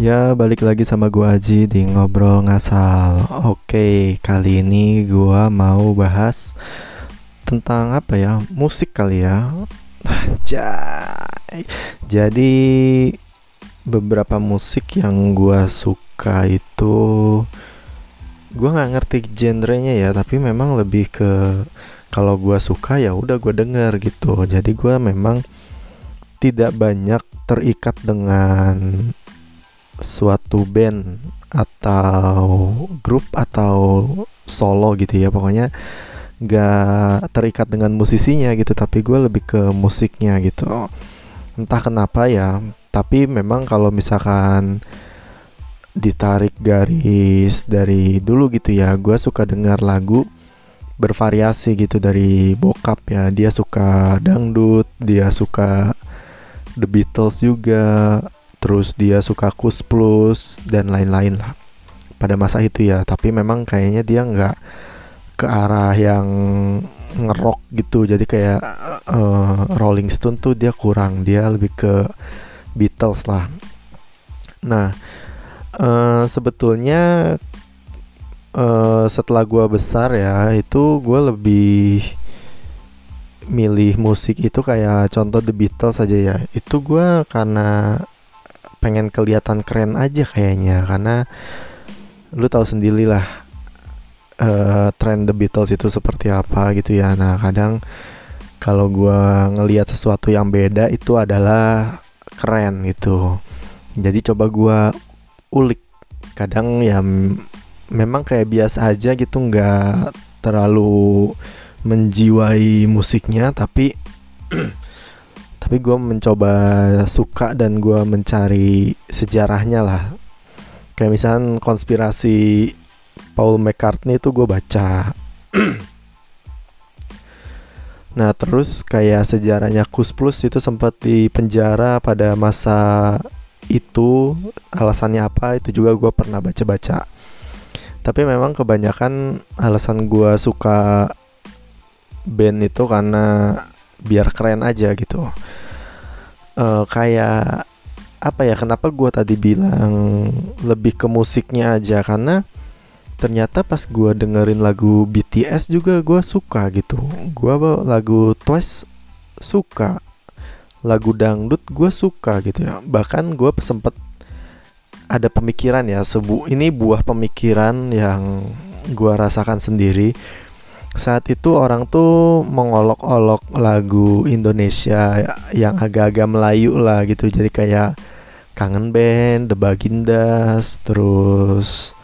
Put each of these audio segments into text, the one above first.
Ya, balik lagi sama gua Aji di ngobrol ngasal. Oke, kali ini gua mau bahas tentang apa ya? Musik kali ya. Jadi beberapa musik yang gua suka itu gua nggak ngerti genrenya ya, tapi memang lebih ke kalau gua suka ya udah gua denger gitu. Jadi gua memang tidak banyak terikat dengan suatu band atau grup atau solo gitu ya. Pokoknya gak terikat dengan musisinya gitu tapi gue lebih ke musiknya gitu. Entah kenapa ya tapi memang kalau misalkan ditarik garis dari dulu gitu ya gue suka dengar lagu bervariasi gitu dari bokap ya. Dia suka dangdut dia suka The Beatles juga terus dia suka Kus Plus dan lain-lain lah. Pada masa itu ya tapi memang kayaknya dia nggak ke arah yang ngerok gitu. Jadi kayak uh, Rolling Stone tuh dia kurang dia lebih ke Beatles lah. Nah uh, sebetulnya uh, setelah gua besar ya itu gue lebih milih musik itu kayak contoh The Beatles aja ya. Itu gue karena pengen kelihatan keren aja kayaknya karena lu tahu sendiri lah uh, tren The Beatles itu seperti apa gitu ya. Nah kadang kalau gue ngelihat sesuatu yang beda itu adalah keren gitu. Jadi coba gue ulik. Kadang ya memang kayak biasa aja gitu nggak terlalu menjiwai musiknya tapi tapi gue mencoba suka dan gue mencari sejarahnya lah. Kayak misalnya konspirasi Paul McCartney itu gue baca. Nah terus kayak sejarahnya Kus Plus itu sempat di penjara pada masa itu alasannya apa itu juga gue pernah baca-baca. Tapi memang kebanyakan alasan gue suka band itu karena biar keren aja gitu uh, kayak apa ya kenapa gue tadi bilang lebih ke musiknya aja? Karena ternyata pas gue dengerin lagu BTS juga gue suka gitu. Gue lagu Twice suka. Lagu dangdut gue suka gitu ya. Bahkan gue sempet ada pemikiran ya sebu ini buah pemikiran yang gue rasakan sendiri saat itu orang tuh mengolok-olok lagu Indonesia yang agak-agak Melayu lah gitu. Jadi kayak Kangen Band, The Bagindas, terus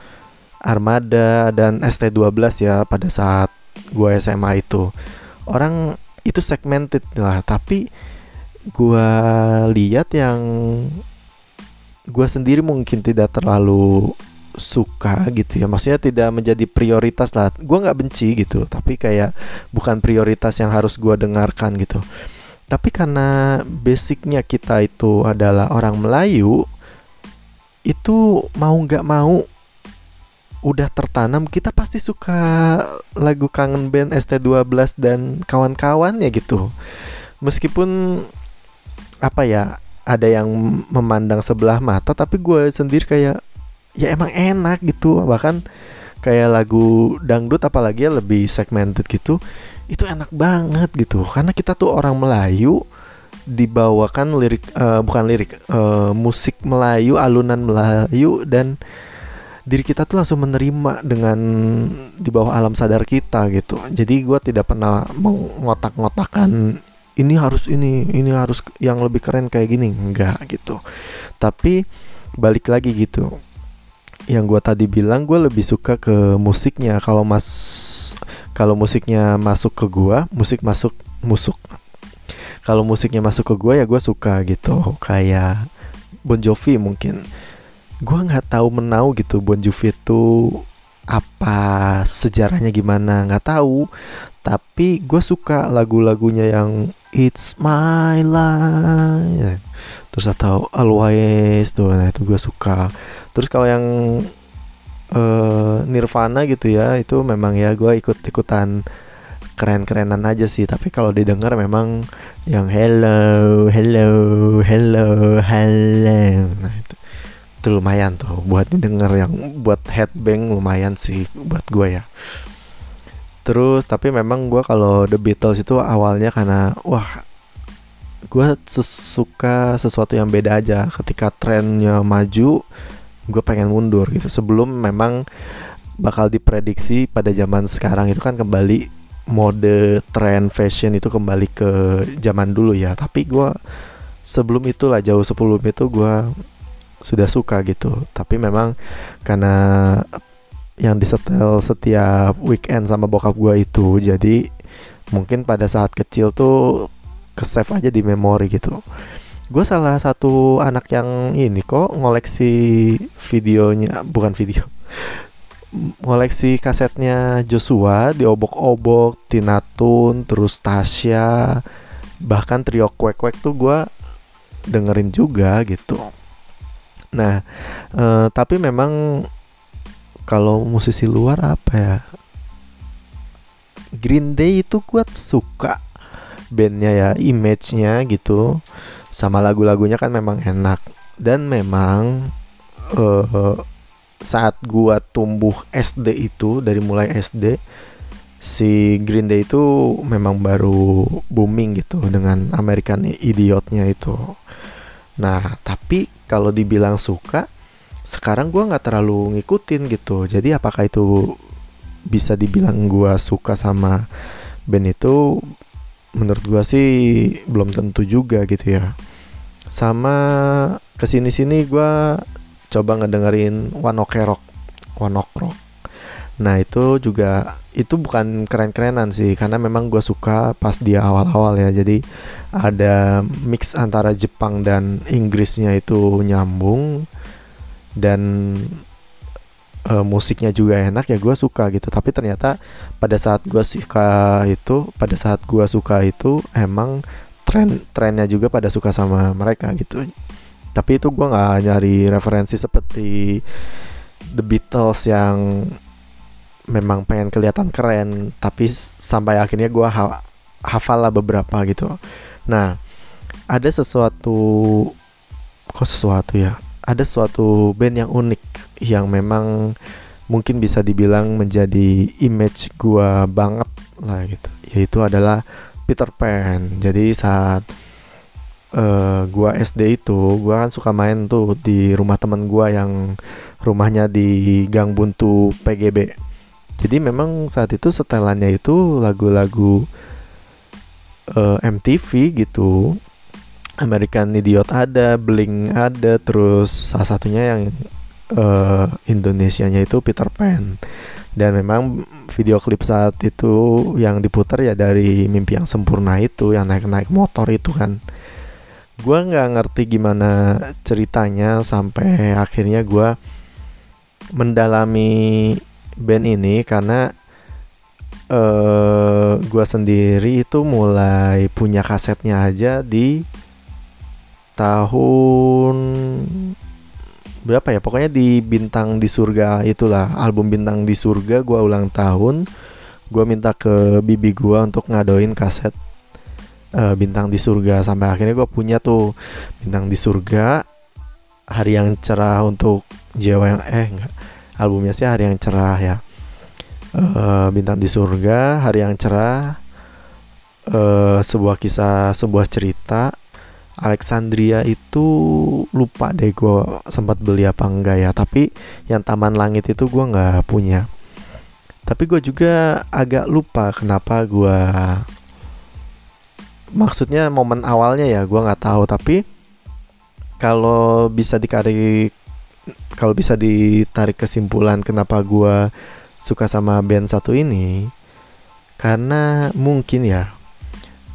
Armada dan ST12 ya pada saat gue SMA itu. Orang itu segmented lah tapi gue lihat yang gue sendiri mungkin tidak terlalu suka gitu ya. Maksudnya tidak menjadi prioritas lah. Gue nggak benci gitu tapi kayak bukan prioritas yang harus gue dengarkan gitu. Tapi karena basicnya kita itu adalah orang Melayu itu mau nggak mau udah tertanam kita pasti suka lagu kangen band ST12 dan kawan-kawannya gitu. Meskipun apa ya ada yang memandang sebelah mata tapi gue sendiri kayak ya emang enak gitu. Bahkan kayak lagu dangdut apalagi ya lebih segmented gitu itu enak banget gitu. Karena kita tuh orang Melayu dibawakan lirik uh, bukan lirik uh, musik Melayu alunan Melayu dan diri kita tuh langsung menerima dengan di bawah alam sadar kita gitu. Jadi gue tidak pernah mengotak-ngotakan ini harus ini ini harus yang lebih keren kayak gini. Enggak gitu. Tapi balik lagi gitu yang gue tadi bilang gue lebih suka ke musiknya. Kalau mas kalau musiknya masuk ke gue musik masuk musuk. Kalau musiknya masuk ke gue ya gue suka gitu. Kayak Bon Jovi mungkin. Gue nggak tahu menau gitu Bon Jovi itu apa sejarahnya gimana nggak tahu. Tapi gue suka lagu-lagunya yang It's My Life. Terus atau Always tuh nah itu gue suka terus kalau yang uh, Nirvana gitu ya itu memang ya gue ikut ikutan keren-kerenan aja sih. Tapi kalau didengar memang yang hello hello hello hello. Nah itu itu lumayan tuh. Buat denger yang buat headbang lumayan sih buat gue ya. Terus tapi memang gue kalau The Beatles itu awalnya karena wah gue suka sesuatu yang beda aja. Ketika trennya maju gue pengen mundur gitu. Sebelum memang bakal diprediksi pada zaman sekarang itu kan kembali mode tren fashion itu kembali ke zaman dulu ya. Tapi gue sebelum itulah jauh sebelum itu gue sudah suka gitu. Tapi memang karena yang disetel setiap weekend sama bokap gue itu jadi mungkin pada saat kecil tuh ke save aja di memori gitu gue salah satu anak yang ini kok ngoleksi videonya bukan video. Ngoleksi kasetnya Joshua diobok-obok Tinatun terus Tasya bahkan trio kwek kwek tuh gue dengerin juga gitu. Nah uh, tapi memang kalau musisi luar apa ya? Green Day itu kuat suka bandnya ya image-nya gitu sama lagu-lagunya kan memang enak dan memang uh, saat gua tumbuh SD itu dari mulai SD si Green Day itu memang baru booming gitu dengan American Idiotnya itu Nah, tapi kalau dibilang suka, sekarang gue nggak terlalu ngikutin gitu. Jadi apakah itu bisa dibilang gue suka sama band itu? Menurut gue sih belum tentu juga gitu ya. Sama ke sini-sini gue coba ngedengerin One Ok Rock, One Ok Rock. Nah itu juga itu bukan keren-kerenan sih karena memang gue suka pas dia awal-awal ya jadi ada mix antara Jepang dan Inggrisnya itu nyambung dan uh, musiknya juga enak ya gue suka gitu. Tapi ternyata pada saat gue suka itu pada saat gue suka itu emang tren trennya juga pada suka sama mereka gitu. Tapi itu gue nggak nyari referensi seperti The Beatles yang memang pengen kelihatan keren tapi sampai akhirnya gue ha hafal lah beberapa gitu. Nah ada sesuatu kok sesuatu ya ada suatu band yang unik yang memang mungkin bisa dibilang menjadi image gue banget lah gitu. Yaitu adalah Peter Pan. Jadi saat uh, gua SD itu gua kan suka main tuh di rumah teman gua yang rumahnya di Gang Buntu PGB jadi memang saat itu setelannya itu lagu-lagu uh, eh, MTV gitu American Idiot ada, Blink ada, terus salah satunya yang uh, Indonesianya itu Peter Pan. Dan memang video klip saat itu yang diputar ya dari mimpi yang sempurna itu, yang naik-naik motor itu kan. Gua nggak ngerti gimana ceritanya sampai akhirnya gua mendalami band ini karena uh, gue sendiri itu mulai punya kasetnya aja di tahun berapa ya? Pokoknya di bintang di surga itulah album bintang di surga gue ulang tahun gue minta ke bibi gue untuk ngadoin kaset uh, bintang di surga. Sampai akhirnya gue punya tuh bintang di surga hari yang cerah untuk jiwa yang eh enggak. Albumnya sih hari yang cerah ya. Uh, bintang di surga hari yang cerah uh, sebuah kisah sebuah cerita Alexandria itu lupa deh gue sempat beli apa enggak ya. Tapi yang Taman Langit itu gue nggak punya. Tapi gue juga agak lupa kenapa gue maksudnya momen awalnya ya gue nggak tahu. Tapi kalau bisa ditarik kalau bisa ditarik kesimpulan kenapa gue suka sama band satu ini karena mungkin ya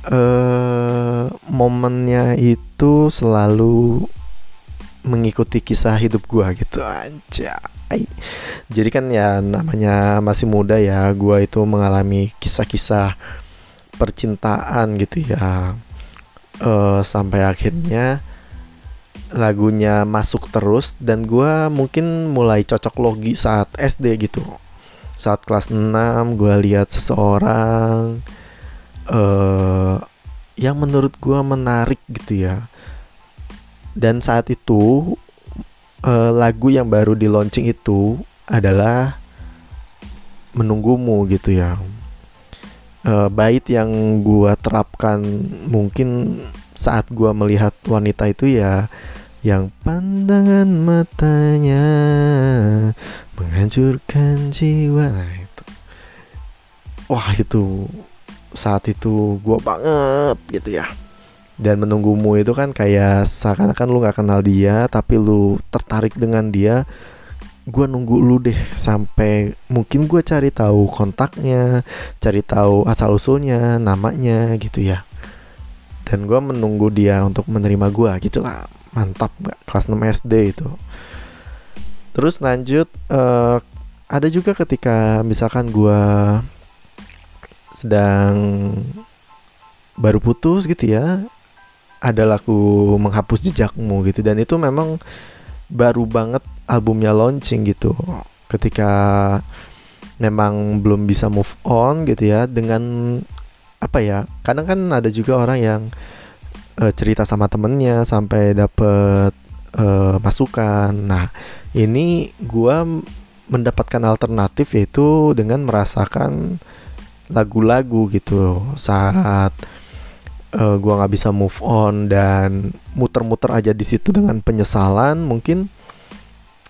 uh, momennya itu selalu mengikuti kisah hidup gue gitu. Aja jadi kan ya namanya masih muda ya gue itu mengalami kisah-kisah percintaan gitu ya. Uh, sampai akhirnya lagunya masuk terus dan gue mungkin mulai cocok logi saat SD gitu. Saat kelas 6 gue lihat seseorang uh, yang menurut gue menarik gitu ya. Dan saat itu uh, lagu yang baru di launching itu adalah menunggumu gitu ya. Uh, bait yang gua terapkan mungkin saat gua melihat wanita itu ya yang pandangan matanya menghancurkan jiwa. Nah, itu. Wah itu saat itu gua banget gitu ya. Dan menunggumu itu kan kayak seakan-akan lu nggak kenal dia tapi lu tertarik dengan dia gua nunggu lu deh sampai mungkin gua cari tahu kontaknya cari tahu asal usulnya namanya gitu ya. Dan gua menunggu dia untuk menerima gua gitu lah mantap gak kelas 6 SD itu. Terus lanjut uh, ada juga ketika misalkan gue sedang baru putus gitu ya ada lagu menghapus jejakmu gitu dan itu memang baru banget albumnya launching gitu ketika memang belum bisa move on gitu ya dengan apa ya kadang kan ada juga orang yang uh, cerita sama temennya sampai dapet uh, masukan. Nah, ini gue mendapatkan alternatif yaitu dengan merasakan lagu-lagu gitu saat uh, gua nggak bisa move on dan muter-muter aja di situ dengan penyesalan mungkin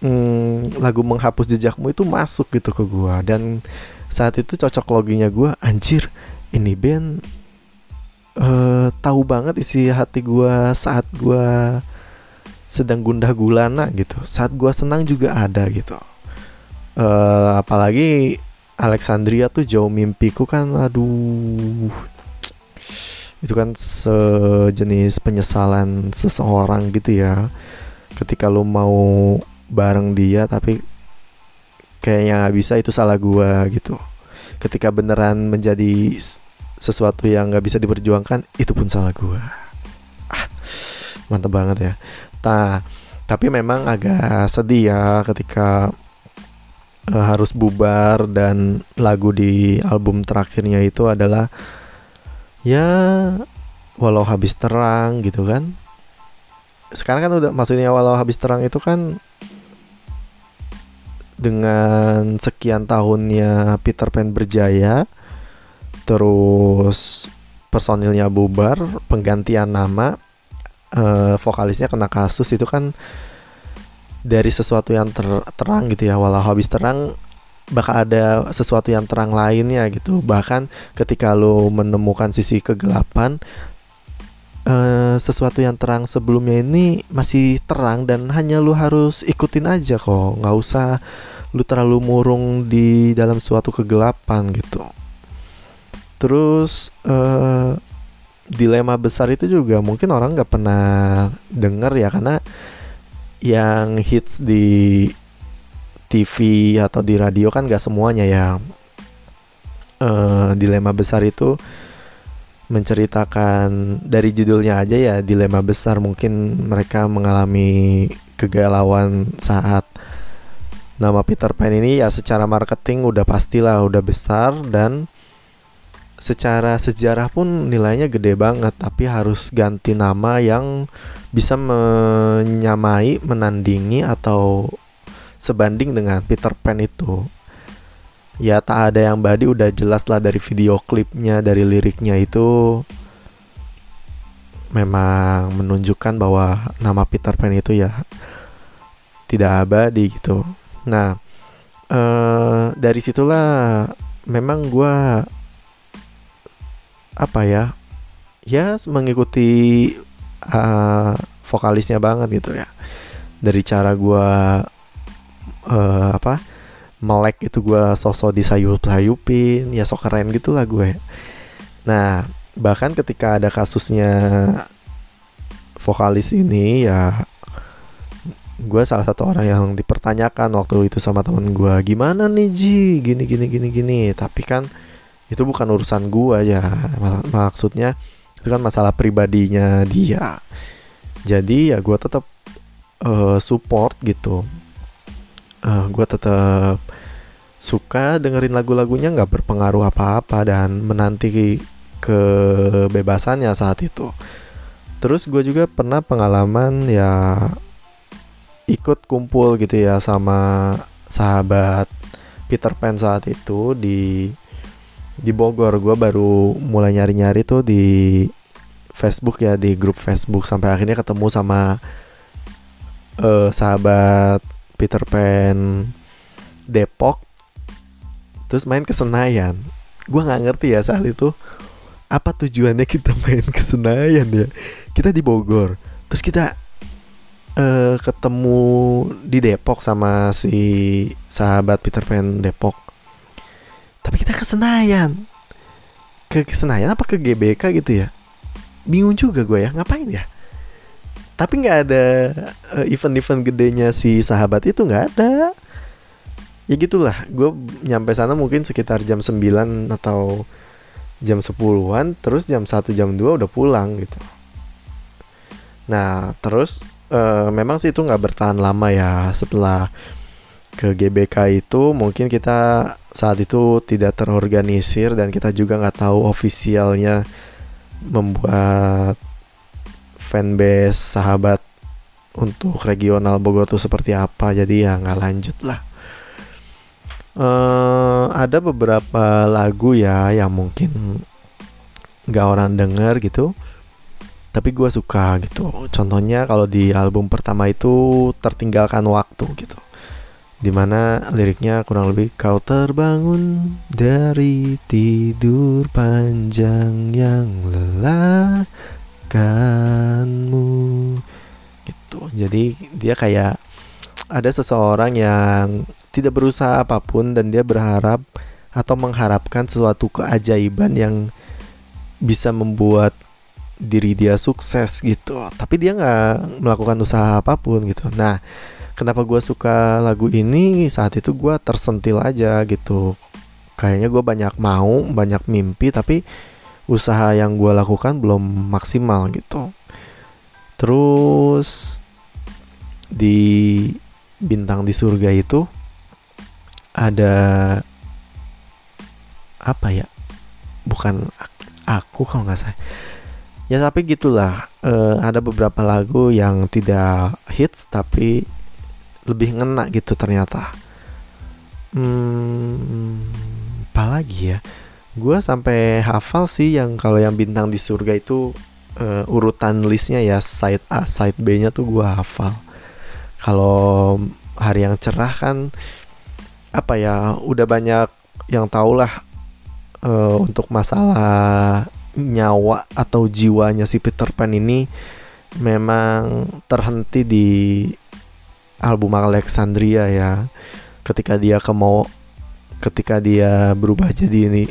hmm, lagu menghapus jejakmu itu masuk gitu ke gua. Dan saat itu cocok loginya gua anjir ini band uh, tahu banget isi hati gue saat gue sedang gundah gulana gitu. Saat gue senang juga ada gitu. Uh, apalagi Alexandria tuh jauh mimpiku kan aduh. Itu kan sejenis penyesalan seseorang gitu ya. Ketika lo mau bareng dia tapi kayaknya nggak bisa itu salah gua gitu. Ketika beneran menjadi sesuatu yang nggak bisa diperjuangkan itu pun salah gue ah mantep banget ya. Nah tapi memang agak sedih ya ketika uh, harus bubar dan lagu di album terakhirnya itu adalah ya walau habis terang gitu kan. Sekarang kan udah maksudnya walau habis terang itu kan dengan sekian tahunnya Peter Pan berjaya terus personilnya bubar penggantian nama uh, vokalisnya kena kasus itu kan dari sesuatu yang ter terang gitu ya walau habis terang bakal ada sesuatu yang terang lainnya gitu. Bahkan ketika lo menemukan sisi kegelapan uh, sesuatu yang terang sebelumnya ini masih terang dan hanya lo harus ikutin aja kok. Nggak usah lu terlalu murung di dalam suatu kegelapan gitu. Terus uh, dilema besar itu juga mungkin orang nggak pernah dengar ya karena yang hits di TV atau di radio kan gak semuanya ya. Uh, dilema besar itu menceritakan dari judulnya aja ya dilema besar mungkin mereka mengalami kegalauan saat nama Peter Pan ini ya secara marketing udah pastilah udah besar dan secara sejarah pun nilainya gede banget tapi harus ganti nama yang bisa menyamai, menandingi atau sebanding dengan Peter Pan itu. Ya tak ada yang badi udah jelas lah dari video klipnya, dari liriknya itu memang menunjukkan bahwa nama Peter Pan itu ya tidak abadi gitu. Nah, eh, dari situlah memang gue apa ya ya mengikuti uh, vokalisnya banget gitu ya. Dari cara gue uh, apa melek itu gue sosok di sayup sayupin ya sok keren gitu lah gue. Nah bahkan ketika ada kasusnya vokalis ini ya gue salah satu orang yang dipertanyakan waktu itu sama temen gue gimana nih Ji? Gini gini gini gini. Tapi kan itu bukan urusan gua ya maksudnya itu kan masalah pribadinya dia. Jadi ya gua tetap uh, support gitu. Uh, gua tetap suka dengerin lagu-lagunya nggak berpengaruh apa-apa dan menanti kebebasannya saat itu. Terus gue juga pernah pengalaman ya ikut kumpul gitu ya sama sahabat Peter Pan saat itu di di Bogor. Gue baru mulai nyari-nyari tuh di Facebook ya di grup Facebook. Sampai akhirnya ketemu sama uh, sahabat Peter Pan Depok. Terus main ke Senayan. Gue nggak ngerti ya saat itu apa tujuannya kita main ke Senayan ya? Kita di Bogor. Terus kita uh, ketemu di Depok sama si sahabat Peter Pan Depok tapi kita ke Senayan ke Senayan apa ke GBK gitu ya? Bingung juga gue ya ngapain ya? Tapi nggak ada uh, event-event gedenya si sahabat itu nggak ada. Ya gitulah gue nyampe sana mungkin sekitar jam 9 atau jam 10-an terus jam 1 jam 2 udah pulang gitu. Nah terus uh, memang sih itu nggak bertahan lama ya setelah ke GBK itu. Mungkin kita saat itu tidak terorganisir dan kita juga nggak tahu ofisialnya membuat fanbase sahabat untuk regional Bogor tuh seperti apa. Jadi ya nggak lanjut lah. Uh, ada beberapa lagu ya yang mungkin nggak orang denger gitu tapi gue suka gitu. Contohnya kalau di album pertama itu tertinggalkan waktu gitu di mana liriknya kurang lebih kau terbangun dari tidur panjang yang lelah kanmu gitu. Jadi dia kayak ada seseorang yang tidak berusaha apa pun dan dia berharap atau mengharapkan sesuatu keajaiban yang bisa membuat diri dia sukses gitu. Tapi dia nggak melakukan usaha apa pun gitu. Nah kenapa gue suka lagu ini saat itu gue tersentil aja gitu. Kayaknya gue banyak mau banyak mimpi tapi usaha yang gue lakukan belum maksimal gitu. Terus di bintang di surga itu ada apa ya? Bukan aku kalau nggak salah. Ya tapi gitulah uh, ada beberapa lagu yang tidak hits tapi lebih ngena gitu ternyata. Hmm, apa lagi ya? Gue sampai hafal sih yang kalau yang bintang di surga itu uh, urutan listnya ya side A side B nya tuh gue hafal. Kalau hari yang cerah kan apa ya udah banyak yang tau lah uh, untuk masalah nyawa atau jiwanya si Peter Pan ini memang terhenti di album Alexandria ya. Ketika dia ke mau ketika dia berubah jadi ini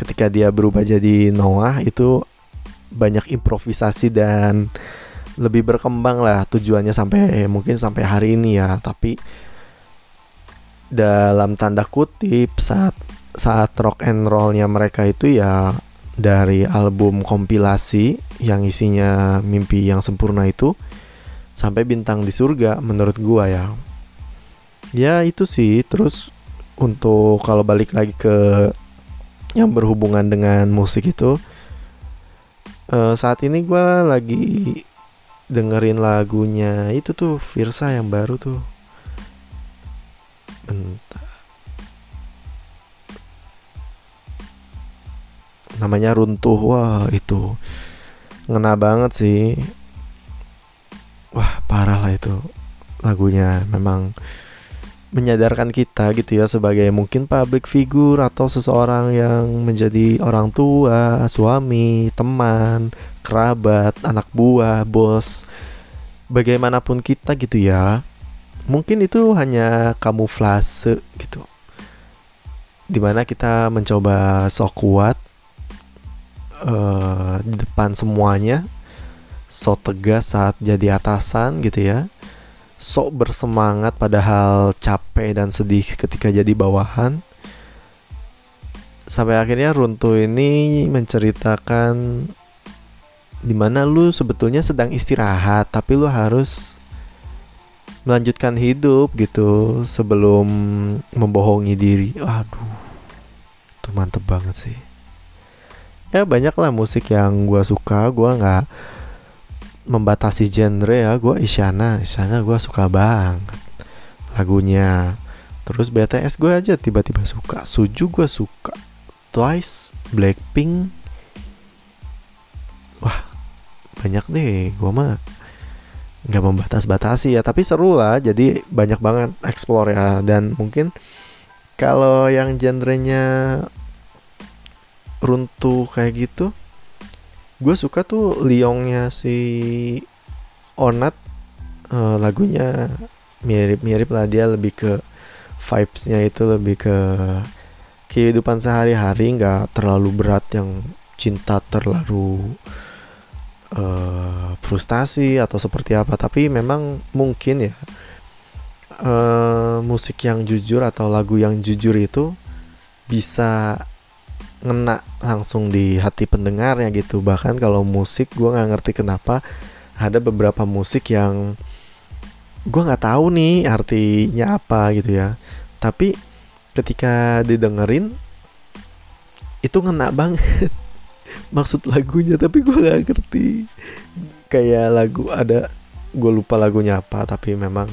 ketika dia berubah jadi Noah itu banyak improvisasi dan lebih berkembang lah tujuannya sampai mungkin sampai hari ini ya. Tapi dalam tanda kutip saat saat rock and rollnya mereka itu ya dari album kompilasi yang isinya mimpi yang sempurna itu sampai bintang di surga menurut gua ya. Ya itu sih. Terus untuk kalau balik lagi ke yang berhubungan dengan musik itu uh, saat ini gua lagi dengerin lagunya itu tuh Virsa yang baru tuh. Bentar. Namanya runtuh. Wah itu ngena banget sih wah parah lah itu lagunya memang menyadarkan kita gitu ya sebagai mungkin public figure atau seseorang yang menjadi orang tua, suami, teman, kerabat, anak buah, bos, bagaimanapun kita gitu ya. Mungkin itu hanya kamuflase gitu. Di mana kita mencoba sok kuat uh, di depan semuanya, sok tegas saat jadi atasan gitu ya. Sok bersemangat padahal capek dan sedih ketika jadi bawahan. Sampai akhirnya runtuh ini menceritakan di mana lu sebetulnya sedang istirahat tapi lu harus melanjutkan hidup gitu sebelum membohongi diri. Aduh itu mantep banget sih. Ya banyak lah musik yang gue suka gue nggak membatasi genre ya gue Isyana. Isyana gue suka banget lagunya. Terus BTS gue aja tiba-tiba suka Suju gue suka Twice Blackpink. Wah banyak deh gue mah nggak membatas-batasi ya tapi seru lah jadi banyak banget explore ya. Dan mungkin kalau yang genrenya runtuh kayak gitu gue suka tuh Liongnya si Onat uh, lagunya mirip-mirip lah dia lebih ke vibesnya itu lebih ke kehidupan sehari-hari nggak terlalu berat yang cinta terlalu uh, frustasi atau seperti apa. Tapi memang mungkin ya uh, musik yang jujur atau lagu yang jujur itu bisa ngena langsung di hati pendengarnya gitu. Bahkan kalau musik gue nggak ngerti kenapa ada beberapa musik yang gue nggak tahu nih artinya apa gitu ya. Tapi ketika didengerin itu ngena banget. Maksud lagunya tapi gue nggak ngerti. Kayak lagu ada gue lupa lagunya apa tapi memang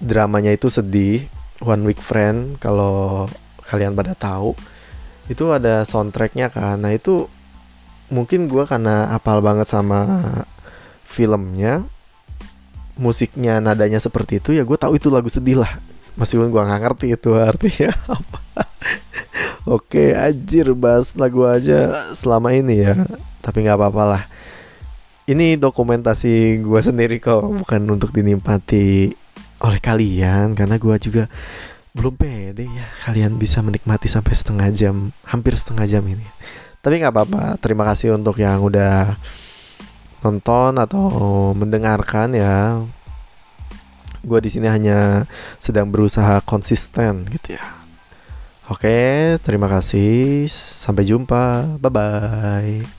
dramanya itu sedih. One Week Friend kalau kalian pada tahu itu ada soundtracknya kan. Nah itu mungkin gue karena apal banget sama filmnya musiknya nadanya seperti itu ya gue tahu itu lagu sedih lah. Meskipun gue nggak ngerti itu artinya apa. Oke anjir bahas lagu aja selama ini ya. Tapi nggak apa-apa lah. Ini dokumentasi gue sendiri kok bukan untuk dinikmati oleh kalian karena gue juga belum pede ya kalian bisa menikmati sampai setengah jam hampir setengah jam ini. Tapi nggak apa-apa terima kasih untuk yang udah nonton atau mendengarkan ya. Gue di sini hanya sedang berusaha konsisten gitu ya. Oke terima kasih sampai jumpa bye bye